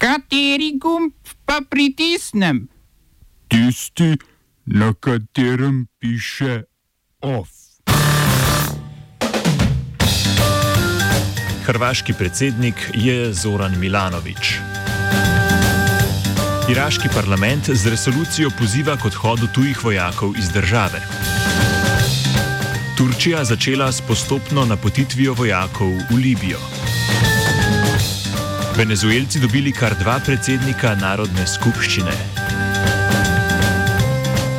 Kateri gumb pa pritisnem? Tisti, na katerem piše OF. Hrvaški predsednik je Zoran Milanovič. Iraški parlament z resolucijo poziva k odhodu tujih vojakov iz države. Turčija začela s postopno napotitvijo vojakov v Libijo. Venezuelci dobili kar dva predsednika narodne skupščine.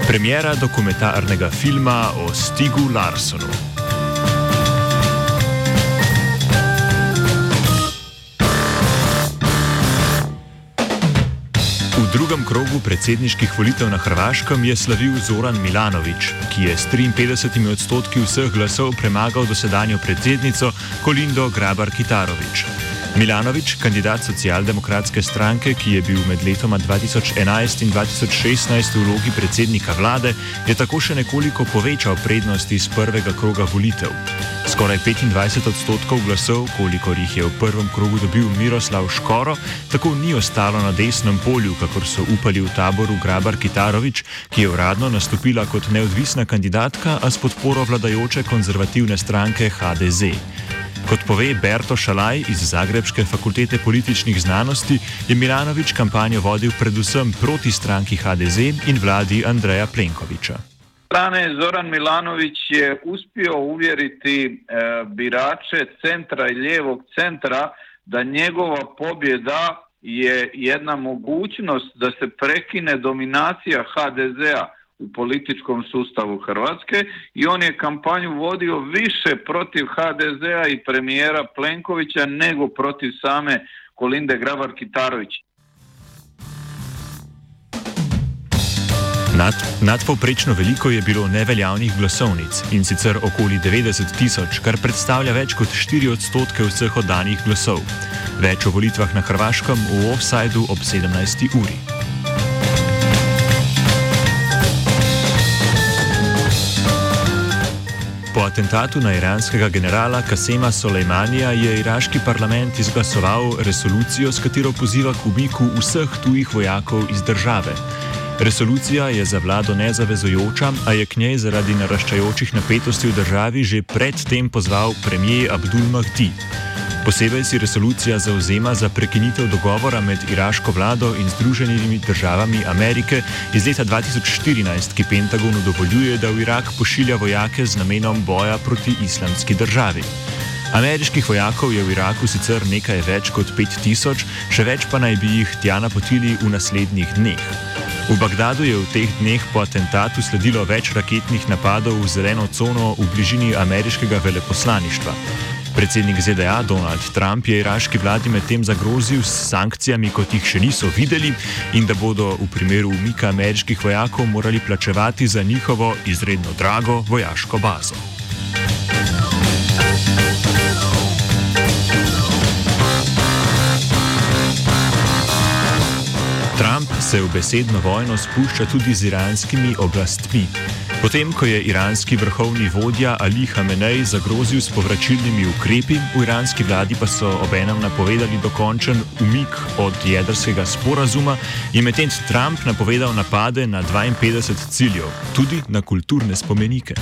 Premjera dokumentarnega filma o Stigu Larsonu. V drugem krogu predsedniških volitev na Hrvaškem je slavil Zoran Milanovič, ki je s 53 odstotki vseh glasov premagal dosedanjo predsednico Kolindo Grabar Kitarovič. Milanovič, kandidat socialdemokratske stranke, ki je bil med letoma 2011 in 2016 v vlogi predsednika vlade, je tako še nekoliko povečal prednosti iz prvega kroga volitev. Skoraj 25 odstotkov glasov, kolikor jih je v prvem krogu dobil Miroslav Škoro, tako ni ostalo na desnem polju, kakor so upali v taboru Grabar Kitarovič, ki je uradno nastopila kot neodvisna kandidatka, a s podporo vladajoče konzervativne stranke HDZ. Kot pove Berto Šalaj iz Zagrebske fakultete političnih znanosti, je Milanovič kampanjo vodil predvsem proti stranki HDZ in vladi Andreja Plenkoviča. strane Zoran Milanović je uspio uvjeriti e, birače centra i lijevog centra da njegova pobjeda je jedna mogućnost da se prekine dominacija HDZ-a u političkom sustavu Hrvatske i on je kampanju vodio više protiv HDZ-a i premijera Plenkovića nego protiv same Kolinde Grabar-Kitarović. Nad, nadpovprečno veliko je bilo neveljavnih glasovnic in sicer okoli 90 tisoč, kar predstavlja več kot 4 odstotke vseh oddanih glasov. Več o volitvah na Hrvaškem v offsajdu ob 17. uri. Po atentatu na iranskega generala Kasema Soleimanija je iraški parlament izglasoval resolucijo, s katero poziva k umiku vseh tujih vojakov iz države. Resolucija je za vlado nezavezujoča, a je k njej zaradi naraščajočih napetosti v državi že predtem pozval premijer Abdul Mahdi. Posebej si resolucija zauzema za prekinitev dogovora med iraško vlado in Združenimi državami Amerike iz leta 2014, ki Pentagonu dovoljuje, da v Irak pošilja vojake z namenom boja proti islamski državi. Ameriških vojakov je v Iraku sicer nekaj več kot 5000, še več pa naj bi jih tja napotili v naslednjih dneh. V Bagdadu je v teh dneh po atentatu sledilo več raketnih napadov v zeleno cono v bližini ameriškega veleposlaništva. Predsednik ZDA Donald Trump je iraški vladi medtem zagrozil s sankcijami, kot jih še niso videli, in da bodo v primeru umika ameriških vojakov morali plačevati za njihovo izredno drago vojaško bazo. Trump se v besedno vojno spušča tudi z iranskimi oblastmi. Potem, ko je iranski vrhovni vodja Ali Hamenej zagrozil s povračilnimi ukrepi, v iranski vladi pa so obenem napovedali dokončen umik od jedrskega sporazuma, je medtem Trump napovedal napade na 52 ciljev, tudi na kulturne spomenike.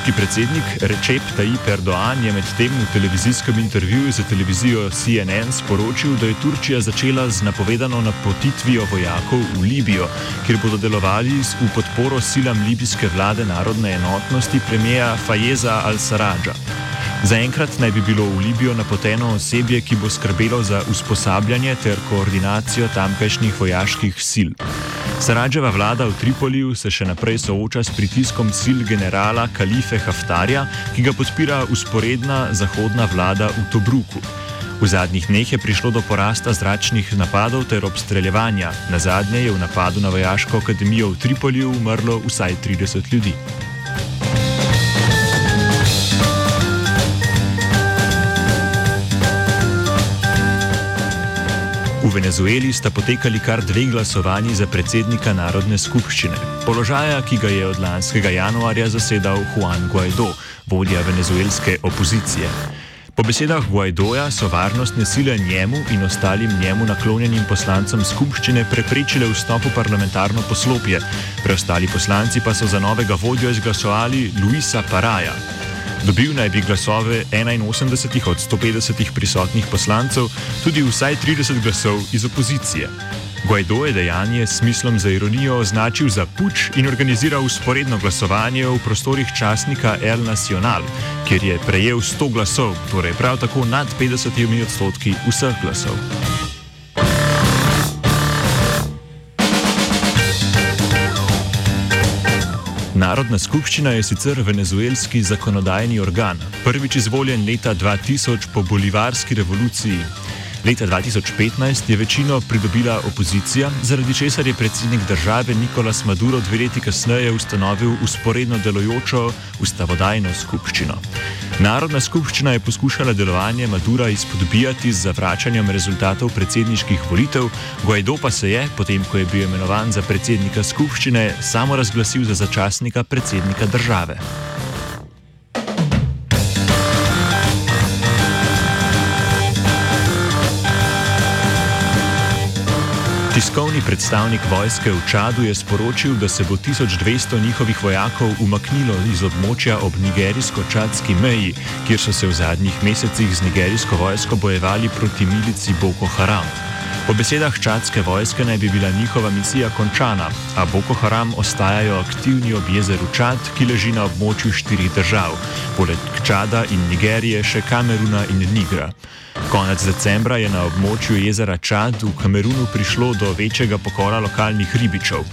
Turški predsednik Recep Tayyip Erdoğan je medtem v televizijskem intervjuju za televizijo CNN sporočil, da je Turčija začela z napovedano napotitvijo vojakov v Libijo, kjer bodo delovali v podporo silam libijske vlade narodne enotnosti premijeja Fajeza al-Sarađa. Zaenkrat naj bi bilo v Libijo napoteno osebje, ki bo skrbelo za usposabljanje ter koordinacijo tamkajšnjih vojaških sil. Saradževa vlada v Tripoliju se še naprej sooča s pritiskom sil generala Kalife Haftarja, ki ga podpira usporedna zahodna vlada v Tobruku. V zadnjih dneh je prišlo do porasta zračnih napadov ter obstreljevanja. Na zadnje je v napadu na vojaško akademijo v Tripoliju umrlo vsaj 30 ljudi. V Venezueli sta potekali kar dve glasovanji za predsednika Narodne skupščine, položaja, ki ga je od lanskega januarja zasedal Juan Guaido, vodja venezuelske opozicije. Po besedah Guaidoja so varnostne sile njemu in ostalim njemu naklonjenim poslancem skupščine preprečile vstop v parlamentarno poslopje, preostali poslanci pa so za novega vodjo izglasovali Luisa Paraja. Dobil naj bi glasove 81 od 150 prisotnih poslancev, tudi vsaj 30 glasov iz opozicije. Guaido je dejanje s smislom za ironijo označil za puč in organiziral usporedno glasovanje v prostorih časnika El Nacional, kjer je prejel 100 glasov, torej prav tako nad 50 odstotki vseh glasov. Narodna skupščina je sicer venezuelski zakonodajni organ, prvič izvoljen leta 2000 po bolivarski revoluciji. Leta 2015 je večino pridobila opozicija, zaradi česar je predsednik države Nikolas Maduro dve leti kasneje ustanovil usporedno delojočo ustavodajno skupščino. Narodna skupščina je poskušala delovanje Madura izpodbijati z zavračanjem rezultatov predsedniških volitev, Guaido pa se je, potem ko je bil imenovan za predsednika skupščine, samo razglasil za začasnika predsednika države. Tiskovni predstavnik vojske v Čadu je sporočil, da se bo 1200 njihovih vojakov umaknilo iz območja ob nigerijsko-čadski meji, kjer so se v zadnjih mesecih z nigerijsko vojsko bojevali proti milici Boko Haram. Po besedah čadske vojske naj bi bila njihova misija končana, a Boko Haram ostajajo aktivni ob jezeru Čad, ki leži na območju štirih držav, poleg Čada in Nigerije še Kameruna in Nigra. Konec decembra je na območju jezera Čad v Kamerunu prišlo do večjega pokora lokalnih ribičev.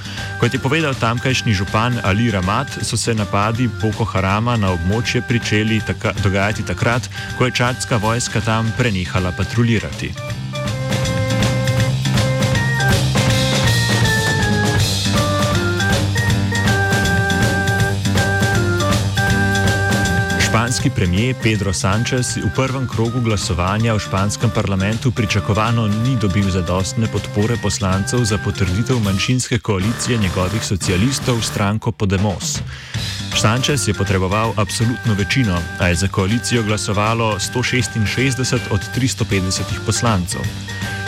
Kot je povedal tamkajšnji župan Ali Ramat, so se napadi Boko Harama na območje pričeli taka, dogajati takrat, ko je čadska vojska tam prenehala patrulirati. Španski premijer Pedro Sánchez v prvem krogu glasovanja v španskem parlamentu pričakovano ni dobil zadostne podpore poslancev za potrditev manjšinske koalicije njegovih socialistov stranko Podemos. Sánchez je potreboval absolutno večino, a je za koalicijo glasovalo 166 od 350 poslancev.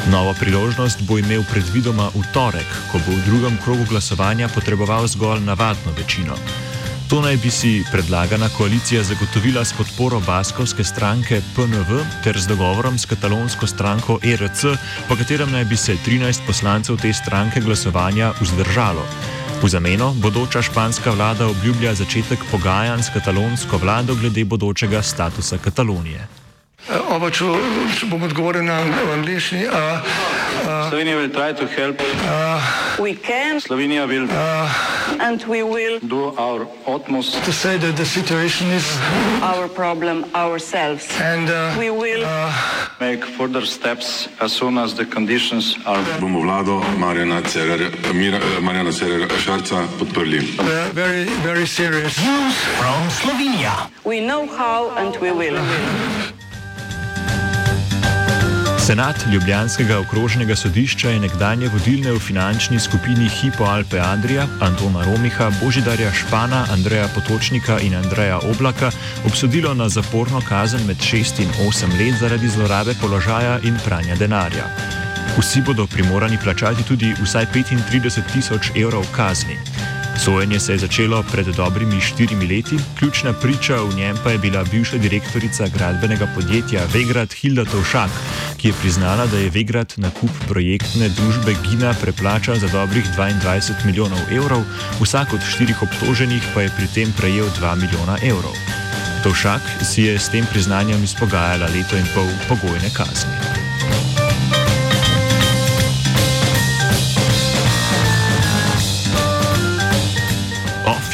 Novo priložnost bo imel predvidoma v torek, ko bo v drugem krogu glasovanja potreboval zgolj navadno večino. To naj bi si predlagana koalicija zagotovila s podporo baskovske stranke PNV ter z dogovorom s katalonsko stranko ERC, po katerem naj bi se 13 poslancev te stranke glasovanja vzdržalo. V zameno bodoča španska vlada obljublja začetek pogajanj s katalonsko vlado glede bodočega statusa Katalonije. Oba, če, če bom odgovoril na angliški. Uh, uh, Slovenija bo poskušala pomagati. Slovenija bo naredila naš utmost, da bo rekla, da je situacija naš problem, naš. In mi bomo naredili nadaljnje korake, as soon as the conditions are. Bomo vlado Marjana Cererja, Marjana Cererja Šarca podprli. Very, very serious. News from Slovenija. We know how and we will. Senat Ljubljanskega okrožnega sodišča je nekdanje vodilne v finančni skupini Hipo Alpe Adria, Antona Romiha, Božidarja Špana, Andreja Potočnika in Andreja Oblaka obsodilo na zaporno kazen med 6 in 8 let zaradi zlorabe položaja in pranja denarja. Vsi bodo primorani plačati tudi vsaj 35 tisoč evrov kazni. Sojenje se je začelo pred dobrimi štirimi leti, ključna priča v njem pa je bila bivša direktorica gradbenega podjetja Vegrad Hilda Tovšak, ki je priznala, da je Vegrad nakup projektne družbe Gina preplačal za dobrih 22 milijonov evrov, vsak od štirih obtoženih pa je pri tem prejel 2 milijona evrov. Tovšak si je s tem priznanjem izpogajala leto in pol pogojne kazni.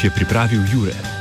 je pripravil Jure.